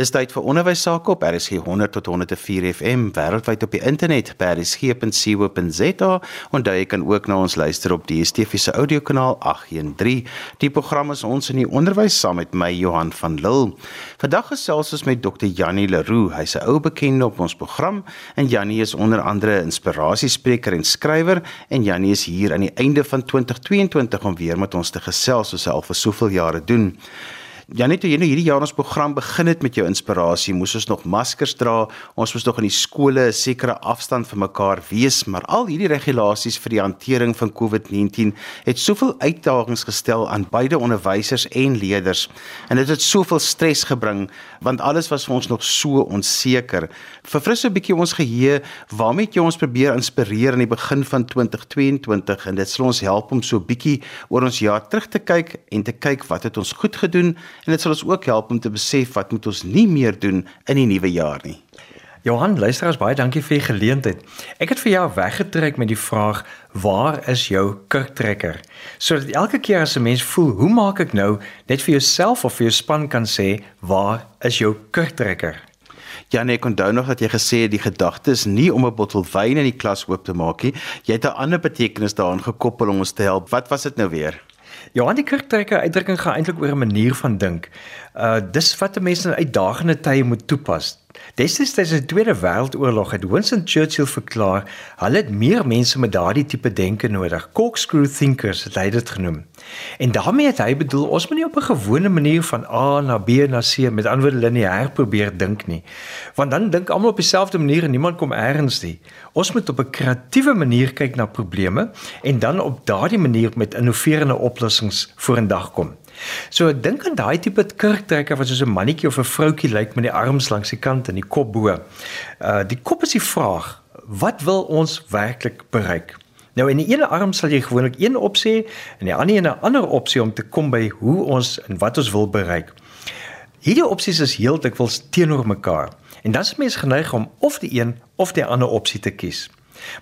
Dis tyd vir onderwys sake op RSG 100 tot 104 FM wêreldwyd op die internet by rsg.co.za en jy kan ook na ons luister op die DSTV se audiokanaal 813. Die program is ons in die onderwys saam met my Johan van Lille. Vandag gesels ons met Dr. Jannie Leroux. Hy's 'n ou bekende op ons program en Jannie is onder andere inspirasiespreker en skrywer en Jannie is hier aan die einde van 2022 om weer met ons te gesels soos hy al vir soveel jare doen. Janet, jy nou hierdie jaar ons program begin het met jou inspirasie, moes ons nog maskers dra, ons moes nog in die skole 'n sekere afstand vir mekaar wees, maar al hierdie regulasies vir die hantering van COVID-19 het soveel uitdagings gestel aan beide onderwysers en leerders. En dit het, het soveel stres gebring want alles was vir ons nog so onseker. Verfris 'n bietjie ons geheue, waarmee jy ons probeer inspireer aan die begin van 2022 en dit sal ons help om so 'n bietjie oor ons jaar terug te kyk en te kyk wat het ons goed gedoen en dit sal ons ook help om te besef wat moet ons nie meer doen in die nuwe jaar nie. Johan, luisteraars, baie dankie vir die geleentheid. Ek het vir jou weggetrek met die vraag: "Waar is jou kurktrekker?" Sodat elke keer as 'n mens voel, "Hoe maak ek nou?" net vir jouself of vir jou span kan sê: "Waar is jou kurktrekker?" Ja nee, ek onthou nog dat jy gesê het die gedagte is nie om 'n bottel wyn in die klas oop te maak nie. Jy het 'n ander betekenis daaraan gekoppel om ons te help. Wat was dit nou weer? Ja, die kurktrekker uitdrukking gaan eintlik oor 'n manier van dink. Uh dis wat 'n mens in uitdagende tye moet toepas. Destyds tydens die Tweede Wêreldoorlog het Winston Churchill verklaar, hulle het meer mense met daardie tipe denke nodig. Corkscrew thinkers het hy dit genoem. En daarmee het hy bedoel ons moet nie op 'n gewone manier van A na B na C met antwoorde lineêr probeer dink nie. Want dan dink almal op dieselfde manier en niemand kom eers nie. Ons moet op 'n kreatiewe manier kyk na probleme en dan op daardie manier met innoverende oplossings vorendag kom. So ek dink aan daai tipe kurktrekker wat soos 'n mannetjie of 'n vroutjie lyk met die arms langs die kant en die kop bo. Uh die kop is die vraag, wat wil ons werklik bereik? Nou in die ene arm sal jy gewoonlik een opsie en die ander 'n ander opsie om te kom by hoe ons en wat ons wil bereik. Hierdie opsies is heeltemal teenoor mekaar. En dan is mens geneig om of die een of die ander opsie te kies.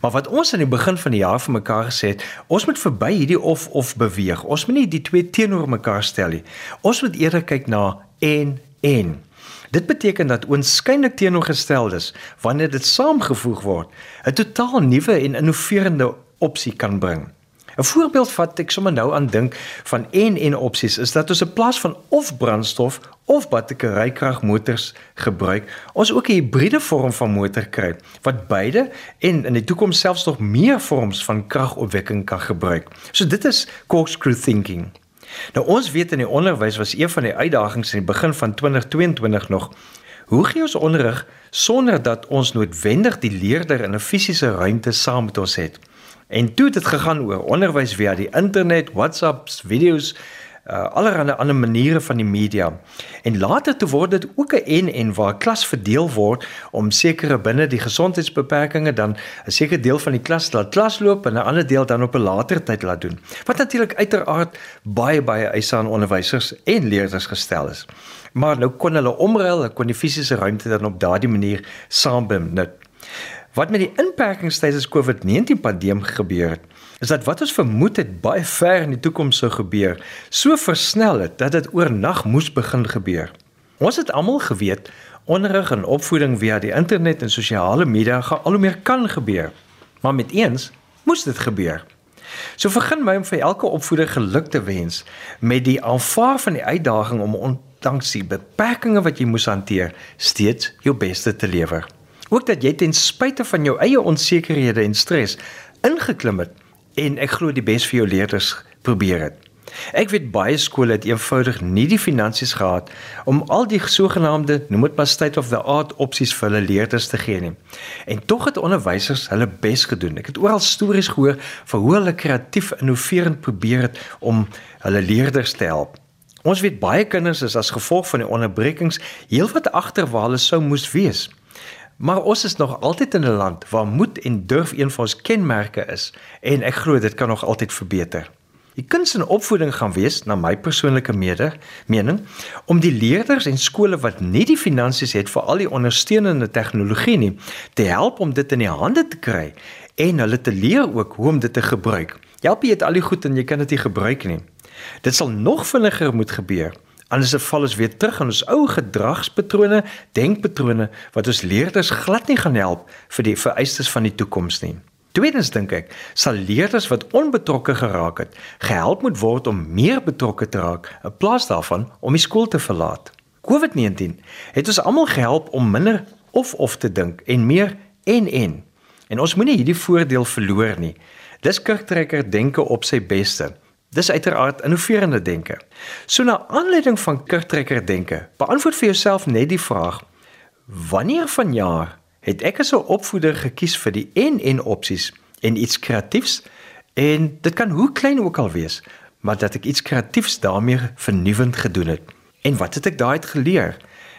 Maar wat ons aan die begin van die jaar vir mekaar gesê het, ons moet verby hierdie of of beweeg. Ons moet nie die twee teenoor mekaar stel nie. Ons moet eerder kyk na en en. Dit beteken dat oënskynlik teenoorgesteldes wanneer dit saamgevoeg word, 'n totaal nuwe en innoverende opsie kan bring. 'n Voorbeeld wat ek sommer nou aan dink van en en opsies is dat ons 'n plaas van of brandstof of batterykragmotors gebruik, ons ook 'n hibriede vorm van motor kry wat beide en in die toekoms selfs nog meer vorms van kragopwekking kan gebruik. So dit is corkscrew thinking. Nou ons weet in die onderwys was een van die uitdagings in die begin van 2022 nog hoe gee ons onderrig sonder dat ons noodwendig die leerder in 'n fisiese ruimte saam met ons het. En toe het dit gegaan oor onderwys via die internet, WhatsApps, video's, uh, allerlei ander maniere van die media. En later toe word dit ook 'n en en waar klas verdeel word om sekere binne die gesondheidsbeperkings dan 'n sekere deel van die klas laat klasloop en 'n ander deel dan op 'n later tyd laat doen. Wat natuurlik uiteraard baie baie eise aan onderwysers en leerders gestel is. Maar nou kon hulle omruil, kon die fisiese ruimte dan op daardie manier saam benut. Wat met die inperkings tydens COVID-19 pandemie gebeur het, is dat wat ons vermoed het baie ver in die toekoms sou gebeur, so versnel het dat dit oornag moes begin gebeur. Ons het almal geweet onderrig en opvoeding via die internet en sosiale media gaan al hoe meer kan gebeur. Maar met eens moes dit gebeur. So begin my om vir elke opvoeder geluk te wens met die aanvaar van die uitdaging om ondanks die beperkings wat jy moes hanteer, steeds jou beste te lewer. Ook dat jy ten spyte van jou eie onsekerhede en stres ingeklim het en ek glo die bes vir jou leerders probeer het. Ek weet baie skole het eenvoudig nie die finansies gehad om al die sogenaamde noem dit maar state of the art opsies vir hulle leerders te gee nie. En tog het onderwysers hulle bes gedoen. Ek het oral stories gehoor van hoe hulle kreatief innoverend probeer het om hulle leerders te help. Ons weet baie kinders is as gevolg van die onderbrekings heelwat agter waar hulle sou moes wees. Maar ons is nog altyd in 'n land waar moed en durf een van ons kenmerke is en ek glo dit kan nog altyd verbeter. Die kuns en opvoeding gaan wees na my persoonlike mede mening om die leerders en skole wat nie die finansies het vir al die ondersteunende tegnologie nie te help om dit in die hande te kry en hulle te leer ook hoe om dit te gebruik. Help jy het al die goed en jy kan dit nie gebruik nie. Dit sal nog vinniger moet gebeur Anders val ons weer terug in ons ou gedragspatrone, denkpatrone wat ons leerders glad nie gaan help vir die vereistes van die toekoms nie. Tweedens dink ek, sal leerders wat onbetrokke geraak het, gehelp moet word om meer betrokke te raak in plaas daarvan om die skool te verlaat. COVID-19 het ons almal gehelp om minder of of te dink en meer en en. En ons moenie hierdie voordeel verloor nie. Dis kirktrekker denke op sy beste. Dis uiteraard innoverende denke. So na aanleiding van kirktrekker denke, beantwoord vir jouself net die vraag: Wanneer vanjaar het ek as 'n opvoeder gekies vir die en en opsies en iets kreatiefs en dit kan hoe klein ook al wees, maar dat ek iets kreatiefs daarmee vernuwend gedoen het. En wat het ek daai uit geleer?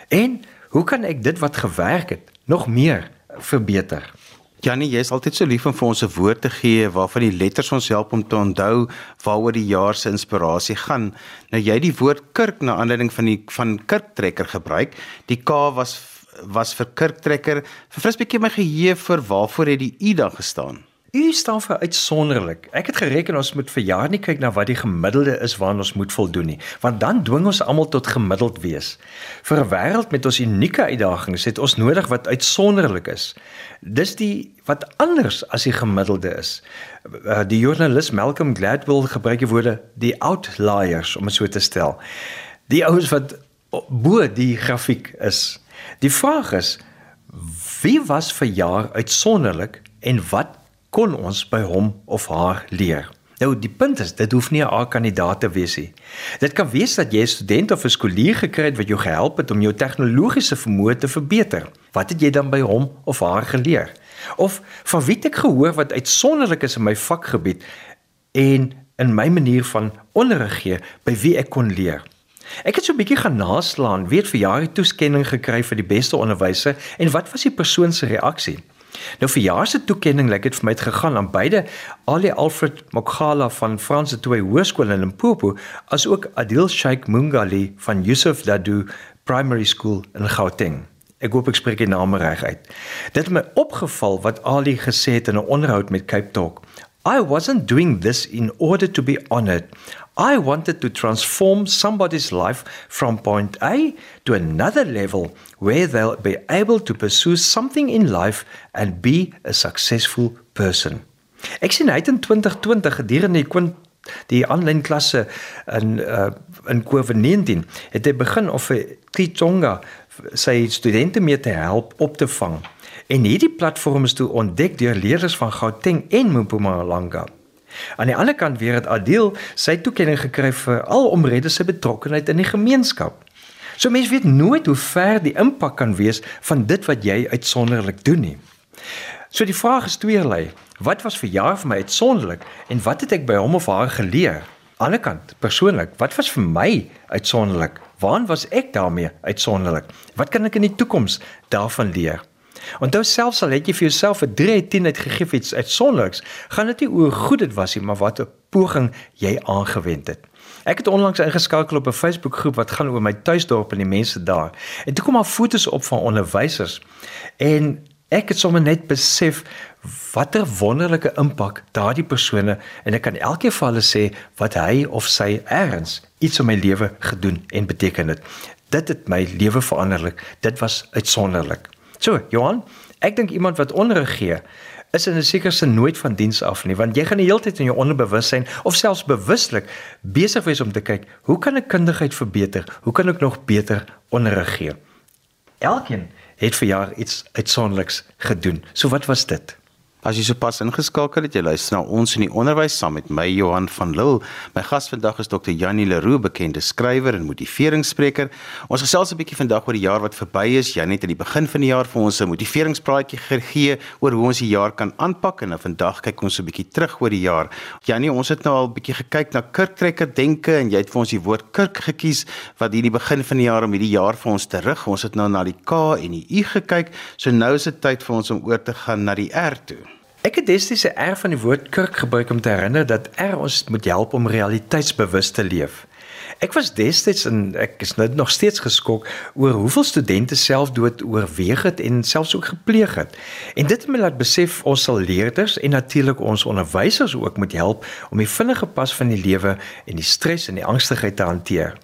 En hoe kan ek dit wat gewerk het nog meer verbeter? Janie, jy is altyd so lief om vir ons 'n woord te gee waarvan die letters ons help om te onthou waaroor die jaar se inspirasie gaan. Nou jy die woord kirk na aanleiding van die van kirktrekker gebruik. Die K was was vir kirktrekker. Verfris bietjie my geheue vir waarvoor het die U dan gestaan? U staan vir uitsonderlik. Ek het gereken ons moet vir jaar nie kyk na wat die gemiddelde is waaraan ons moet voldoen nie, want dan dwing ons almal tot gemiddeld wees. Vir 'n wêreld met ons unieke uitdagings het ons nodig wat uitsonderlik is. Dis die wat anders as die gemiddelde is. Uh, die joernalis Malcolm Gladwell gebruik die woorde die outliers om dit so te stel. Die ouens wat bo die grafiek is. Die vraag is wie was vir jaar uitsonderlik en wat kon ons by hom of haar leer. Nou die punt is, dit hoef nie 'n A-kandidaat te wees nie. Dit kan wees dat jy 'n student of 'n skoolier gekry het wat jou gehelp het om jou tegnologiese vermoë te verbeter. Wat het jy dan by hom of haar geleer? Of van wie het ek gehoor wat uitsonderlik is in my vakgebied en in my manier van onderrig gee by wie ek kon leer? Ek het so 'n bietjie gaan naslaan, weet vir jare toeskenning gekry vir die beste onderwyser en wat was die persoon se reaksie? Nou vir jaar se toekenning lyk dit vir my het gegaan aan beide Ali Alfred Mokgala van Franse Twee Hoërskool in Limpopo as ook Adil Sheikh Mungali van Yusuf Dadoo Primary School in Gauteng. Ek hoop ek spreek die name reg uit. Dit het my opgeval wat Ali gesê het in 'n onderhoud met Cape Talk. I wasn't doing this in order to be honored. I wanted to transform somebody's life from point A to another level where they'll be able to pursue something in life and be a successful person. Ek sien uit in 2020 gedurende die die aanlyn klasse in uh, in COVID-19 het hy begin of vir Kitonga sy studente mee te help op te vang. En hierdie platform is toe ontdek deur leerders van Gauteng en Mpumalanga. Aan die ander kant weer het Adil sy toekenning gekry vir al omrede sy betrokkeheid in die gemeenskap. So mense weet nooit hoe ver die impak kan wees van dit wat jy uitsonderlik doen nie. So die vraag is tweeërlei. Wat was vir jaar vir my uitsonderlik en wat het ek by hom of haar geleer? Aan die ander kant, persoonlik, wat was vir my uitsonderlik? Waar was ek daarmee uitsonderlik? Wat kan ek in die toekoms daarvan leer? Onthou selfs al het jy vir jouself 'n 3 uit 10 uitgegee vir iets uitsonderliks, gaan dit nie oor goed dit was nie, maar wat 'n poging jy aangewend het. Ek het onlangs ingeskakel op 'n Facebook groep wat gaan oor my tuisdorp en die mense daar. En toe kom al foto's op van onderwysers. En ek het sommer net besef watter wonderlike impak daardie persone en ek kan elkeen van hulle sê wat hy of sy erns iets in my lewe gedoen en beteken het. Dit het my lewe veranderlik. Dit was uitsonderlik. So, Johan, ek dink iemand wat onderrig gee is in 'n sekere sin nooit van diens af nie, want jy gaan die hele tyd in jou onderbewussyn of selfs bewuslik besig wees om te kyk, hoe kan ek kundigheid verbeter? Hoe kan ek nog beter onderrig gee? Elkeen het vir jaar iets uitsonderliks gedoen. So wat was dit? As jy sopas ingeskakel het, jy luister na ons in die onderwys saam met my Johan van Lille. My gas vandag is Dr. Janie Leroux, bekende skrywer en motiveringsspreker. Ons gesels 'n bietjie vandag oor die jaar wat verby is. Janie het aan die begin van die jaar vir ons 'n motiveringspraatjie gegee oor hoe ons die jaar kan aanpak en nou vandag kyk ons 'n bietjie terug oor die jaar. Janie, ons het nou al 'n bietjie gekyk na kirktrekker denke en jy het vir ons die woord kirk gekies wat hierdie begin van die jaar om hierdie jaar vir ons te rig. Ons het nou na die K en die U gekyk. So nou is dit tyd vir ons om oor te gaan na die R toe. Ek het destyds 'n R van die woord kerk gebruik om te herinner dat R ons moet help om realiteitsbewus te leef. Ek was destyds en ek is nou nog steeds geskok oor hoeveel studente selfdood oorweeg het en selfs ook gepleeg het. En dit het my laat besef ons sal leerders en natuurlik ons onderwysers ook moet help om die vinnige pas van die lewe en die stres en die angstigheid te hanteer.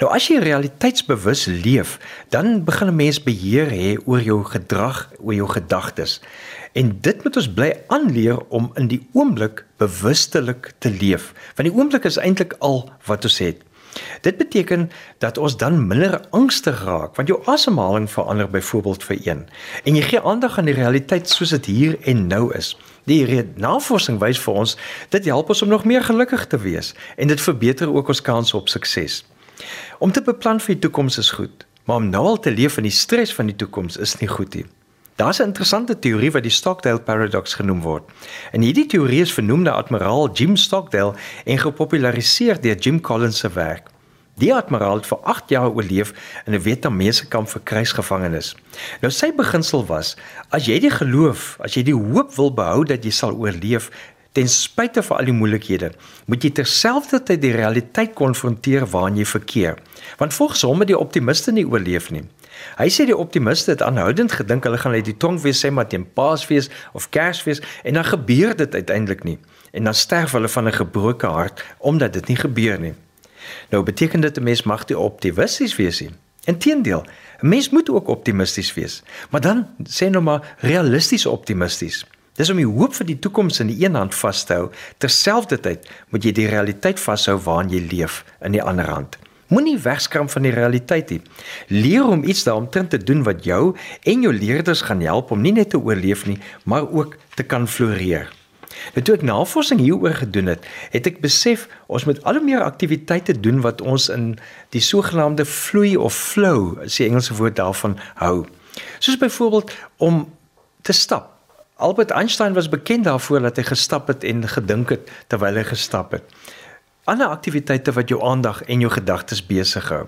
Nou as jy realiteitsbewus leef, dan begin 'n mens beheer hê oor jou gedrag, oor jou gedagtes. En dit moet ons bly aanleer om in die oomblik bewustelik te leef. Want die oomblik is eintlik al wat ons het. Dit beteken dat ons dan minder angstig raak want jou asemhaling verander byvoorbeeld vir een en jy gee aandag aan die realiteit soos dit hier en nou is. Die navorsing wys vir ons dit help ons om nog meer gelukkig te wees en dit verbeter ook ons kanse op sukses. Om te beplan vir die toekoms is goed, maar om nou al te leef in die stres van die toekoms is nie goed nie. Daar's 'n interessante teorie wat die Stockdale paradox genoem word. En hierdie teorie is vernoem na admiraal Jim Stockdale en gepopulariseer deur Jim Collins se werk. Die admiraal het vir 8 jaar oorleef in 'n Vietnamese kamp vir kruisgevangenes. Nou sy beginsel was: as jy die geloof, as jy die hoop wil behou dat jy sal oorleef, ten spyte van al die moeilikhede, moet jy terselfdertyd die realiteit konfronteer waarin jy verkeer. Want volgens hom het die optimiste nie oorleef nie. Hy sê die optimiste het aanhoudend gedink hulle gaan uit die tronk wees sê maar teen Paasfees of Kersfees en dan gebeur dit uiteindelik nie. En dan sterf hulle van 'n gebroke hart omdat dit nie gebeur nie. Nou beteken dit 'n mens mag nie optimisties wees nie. Inteendeel, 'n mens moet ook optimisties wees, maar dan sê nou maar realisties optimisties. Dis om die hoop vir die toekoms in die een hand vas te hou, terselfdertyd moet jy die realiteit vashou waarin jy leef in die ander hand. Moenie wegskram van die realiteit nie. Leer om iets daaromtrent te doen wat jou en jou leerders gaan help om nie net te oorleef nie, maar ook te kan floreer. Nou toe ek navorsing hieroor gedoen het, het ek besef ons moet al hoe meer aktiwiteite doen wat ons in die sogenaamde vloei of flow, as die Engelse woord daarvan hou. Soos byvoorbeeld om te stap. Albert Einstein was bekend daarvoor dat hy gestap het en gedink het terwyl hy gestap het ander aktiwiteite wat jou aandag en jou gedagtes besig hou.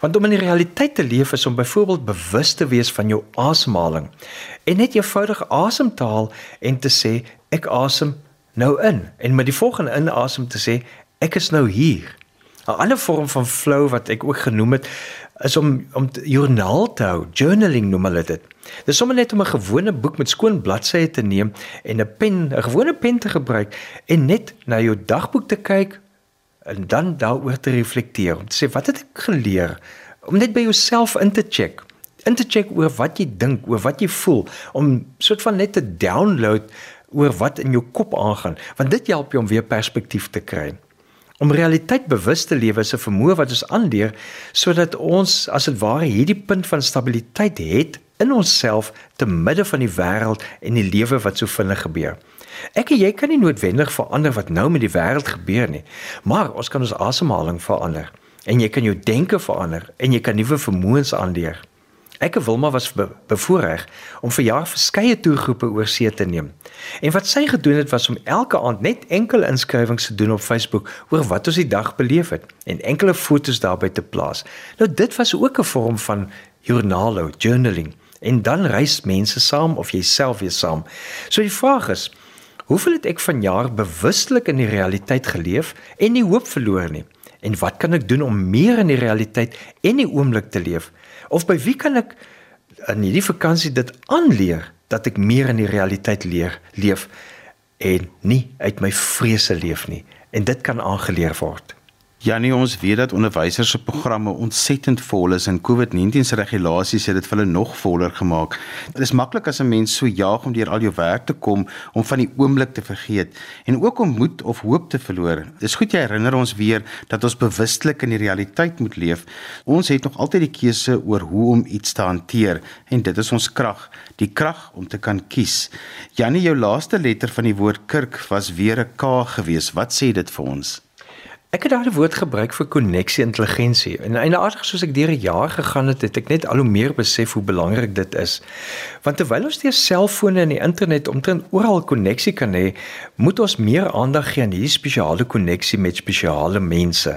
Want om in die realiteit te leef is om byvoorbeeld bewus te wees van jou asemhaling en net eenvoudig asem te haal en te sê ek asem nou in en met die volgende inasem te sê ek is nou hier. 'n Ander vorm van flow wat ek ook genoem het is om om joernaal te hou, journaling noem hulle dit. Dis sommer net om 'n gewone boek met skoon bladsye te neem en 'n pen, 'n gewone pen te gebruik en net na jou dagboek te kyk en dan daaroor te reflekteer om te sê wat het ek geleer? Om net by jouself in te check. In te check oor wat jy dink oor wat jy voel. Om soort van net te download oor wat in jou kop aangaan. Want dit help jou om weer perspektief te kry. Om realiteit bewus te lewe is 'n vermoë wat ons aanleer sodat ons as dit ware hierdie punt van stabiliteit het in onsself te midde van die wêreld en die lewe wat so vinnig gebeur Ek en jy kan nie noodwendig verander wat nou met die wêreld gebeur nie, maar ons kan ons asemhaling verander en jy kan jou denke verander en jy kan nuwe vermoëns aanleer. Ek en Wilma was be bevoorreg om vir jaar verskeie toergroepe oor see te neem. En wat sy gedoen het was om elke aand net enkele inskrywings te doen op Facebook oor wat ons die dag beleef het en enkele fotos daarby te plaas. Nou dit was ook 'n vorm van journalo, journaling. En dan reis mense saam of jouself weer saam. So die vraag is, Hoeveel het ek vanjaar bewustelik in die realiteit geleef en nie hoop verloor nie? En wat kan ek doen om meer in die realiteit en die oomblik te leef? Of by wie kan ek in hierdie vakansie dit aanleer dat ek meer in die realiteit leer leef en nie uit my vrese leef nie? En dit kan aangeleer word. Janie, ons weet dat onderwysers se programme ontsettend vol is en COVID-19 se regulasies het dit vir hulle nog voller gemaak. Dit is maklik as 'n mens so jaag om deur al jou werk te kom om van die oomblik te vergeet en ook om moed of hoop te verloor. Dis goed jy herinner ons weer dat ons bewustelik in die realiteit moet leef. Ons het nog altyd die keuse oor hoe om iets te hanteer en dit is ons krag, die krag om te kan kies. Janie, jou laaste letter van die woord kerk was weer 'n K gewees. Wat sê dit vir ons? Ek het daai woord gebruik vir koneksie intelligensie. En eintlik soos ek deur die jaar gegaan het, het ek net al hoe meer besef hoe belangrik dit is. Want terwyl ons deur selfone en die internet omtrent oral koneksie kan hê, moet ons meer aandag gee aan hierdie spesiale koneksie met spesiale mense.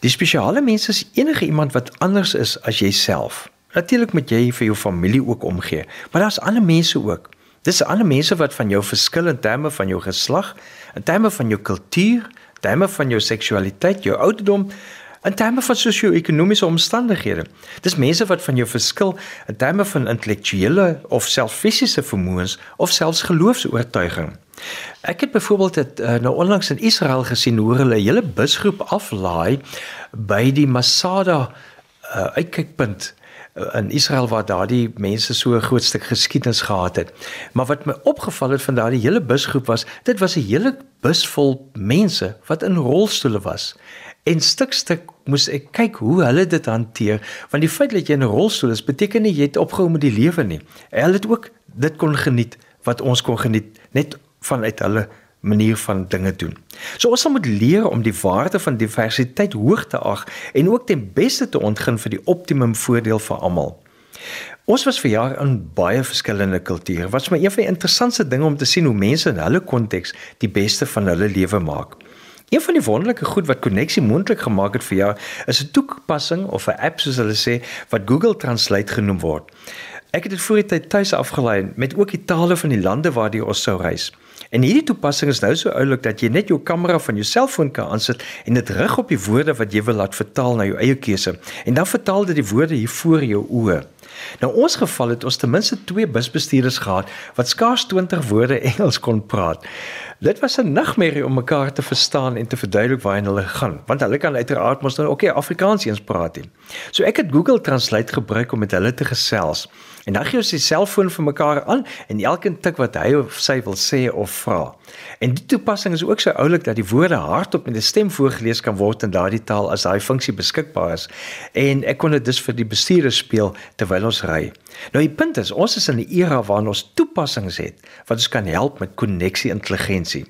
Die spesiale mense is enige iemand wat anders is as jouself. Natuurlik moet jy vir jou familie ook omgee, maar daar's ander mense ook. Dis ander mense wat van jou verskil in terme van jou geslag, in terme van jou kultuur, terme van jou seksualiteit, jou ouderdom, in terme van sosio-ekonomiese omstandighede. Dis mense wat van jou verskil in terme van intellektuele of self fisiese vermoëns of selfs geloofs-oortuiging. Ek het byvoorbeeld dit uh, nou onlangs in Israel gesien hoe hulle 'n hele busgroep aflaai by die Masada uh, uitkykpunt uh, in Israel waar daardie mense so 'n groot stuk geskiedenis gehad het. Maar wat my opgeval het van daardie hele busgroep was, dit was 'n hele bus vol mense wat in rolstoele was. En stuk stuk moes ek kyk hoe hulle dit hanteer, want die feit dat jy in 'n rolstoel is, beteken nie jy het opgehou met die lewe nie. Hulle het ook dit kon geniet wat ons kon geniet net vanuit hulle manier van dinge doen. So ons moet leer om die waarde van diversiteit hoog te ag en ook ten beste te ontgin vir die optimum voordeel vir almal. Ons was vir jare in baie verskillende kulture. Wat vir my een van die interessantste dinge om te sien hoe mense in hulle konteks die beste van hulle lewe maak. Een van die wonderlike goed wat koneksie moontlik gemaak het vir jou is 'n toepassing of 'n app soos hulle sê wat Google Translate genoem word. Ek het dit voor die tyd tuis afgelaai met ook die tale van die lande waar ons sou reis. En hierdie toepassing is nou so oulik dat jy net jou kamera van jou selfoon kan aansit en dit rig op die woorde wat jy wil laat vertaal na jou eie keuse. En dan vertaal dit die woorde hier voor jou oë. Nou ons geval het ons ten minste twee busbestuurders gehad wat skaars 20 woorde Engels kon praat. Dit was 'n nagmerrie om mekaar te verstaan en te verduidelik waarheen hulle gaan, want hulle kan uiteraard mos nou okay, Afrikaans eens praat nie. So ek het Google Translate gebruik om met hulle te gesels. En dan gee ons die selfoon vir mekaar aan en elkeen tik wat hy of sy wil sê of vra. En die toepassing is ook so oulik dat die woorde hardop met 'n stem voorgeles kan word in daardie taal as daai funksie beskikbaar is. En ek kon dit dus vir die bestuurder speel terwyl ons ry. Nou die punt is, ons is in 'n era waarin ons toepassings het wat ons kan help met koneksie intelligensie.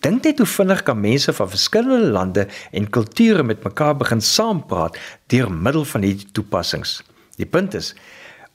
Dink net hoe vinnig kan mense van verskillende lande en kulture met mekaar begin saampraat deur middel van hierdie toepassings. Die punt is,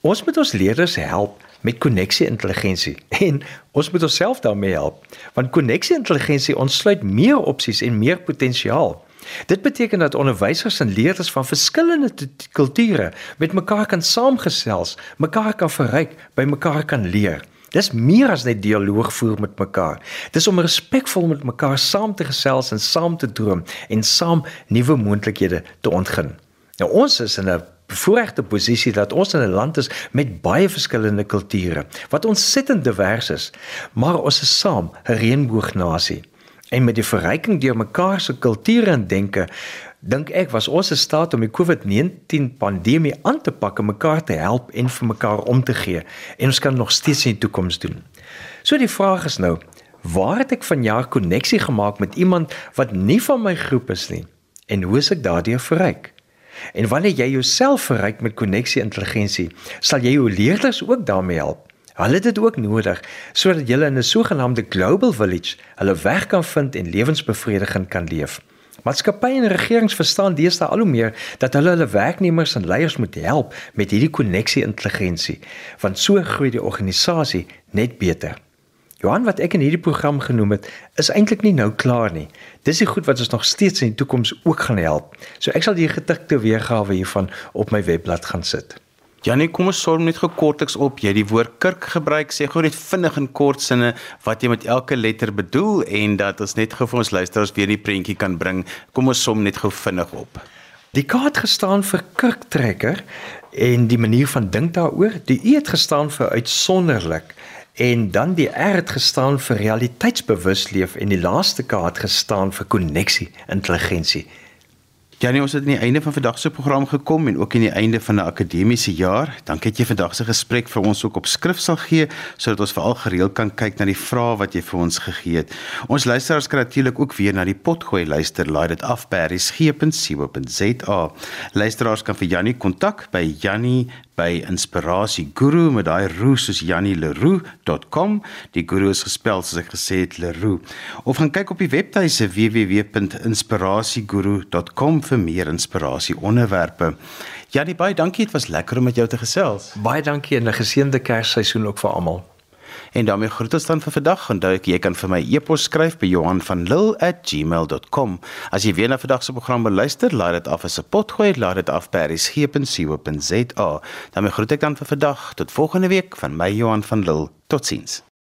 Ons moet ons leerders help met koneksie intelligensie en ons moet onsself daarmee help want koneksie intelligensie ontsluit meer opsies en meer potensiaal. Dit beteken dat onderwysers en leerders van verskillende kulture met mekaar kan saamgesels, mekaar kan verryk, by mekaar kan leer. Dis meer as net dialoog voer met mekaar. Dis om respekvol met mekaar saam te gesels en saam te droom en saam nuwe moontlikhede te ontgin. Nou ons is in 'n bevoordeelde posisie dat ons in 'n land is met baie verskillende kulture wat ontsettend divers is, maar ons is saam 'n reënboognasie. En met die verryking deur mekaar se kulture en denke, dink ek was ons in staat om die COVID-19 pandemie aan te pak en mekaar te help en vir mekaar om te gee en ons kan nog steeds in die toekoms doen. So die vraag is nou, waar het ek vanjaar koneksie gemaak met iemand wat nie van my groep is nie? En hoe is ek daardeur verryk? En wanneer jy jouself verryk met koneksie intelligensie, sal jy jou leerders ook daarmee help. Hulle het dit ook nodig sodat jy in 'n sogenaamde global village hulle weg kan vind en lewensbevrediging kan leef. Maatskappye en regerings verstaan deesdae al hoe meer dat hulle hulle werknemers en leiers moet help met hierdie koneksie intelligensie, want so groei die organisasie net beter. Johan wat ek in hierdie program genoem het, is eintlik nie nou klaar nie. Dis die goed wat ons nog steeds in die toekoms ook gaan help. So ek sal die getikte weergawe hiervan op my webblad gaan sit. Janie, kom ons som net gekorteks op. Jy die woord kerk gebruik, sê gou net vinnig in kort sinne wat jy met elke letter bedoel en dat ons net gou vir ons luisteraars weer die prentjie kan bring. Kom ons som net gou vinnig op. Die K het gestaan vir kerktrekker en die manier van dink daaroor. Die U het gestaan vir uitsonderlik en dan die R het gestaan vir realiteitsbewus leef en die laaste K het gestaan vir koneksie intelligensie. Janie, ons het aan die einde van vandag se program gekom en ook aan die einde van 'n akademiese jaar. Dankie dat jy vandag se gesprek vir ons ook op skrif sal gee sodat ons veral gereeld kan kyk na die vrae wat jy vir ons gegee het. Ons luisteraars kan natuurlik ook weer na die potgooi luister. Laai dit af by resgep.co.za. Luisteraars kan vir Janie kontak by Janie by inspirasieguru met daai roo soos jannieleroe.com. Die guru is gespel soos ek gesê het Leroe. Of gaan kyk op die webtuise www.inspirasieguru.com vir meer inspirasie onderwerpe. Jannie baie dankie, dit was lekker om met jou te gesels. Baie dankie en 'n geseënde Kersseisoen ook vir almal. En daarmee groet ons dan vir vandag. Onthou ek jy kan vir my e-pos skryf by Johan.lil@gmail.com. As jy weer na vandag se program beluister, laai dit af as 'n potgooi, laai dit af by resgep.co.za. daarmee groet ek dan vir vandag. Tot volgende week van my Johan van Lille. Totsiens.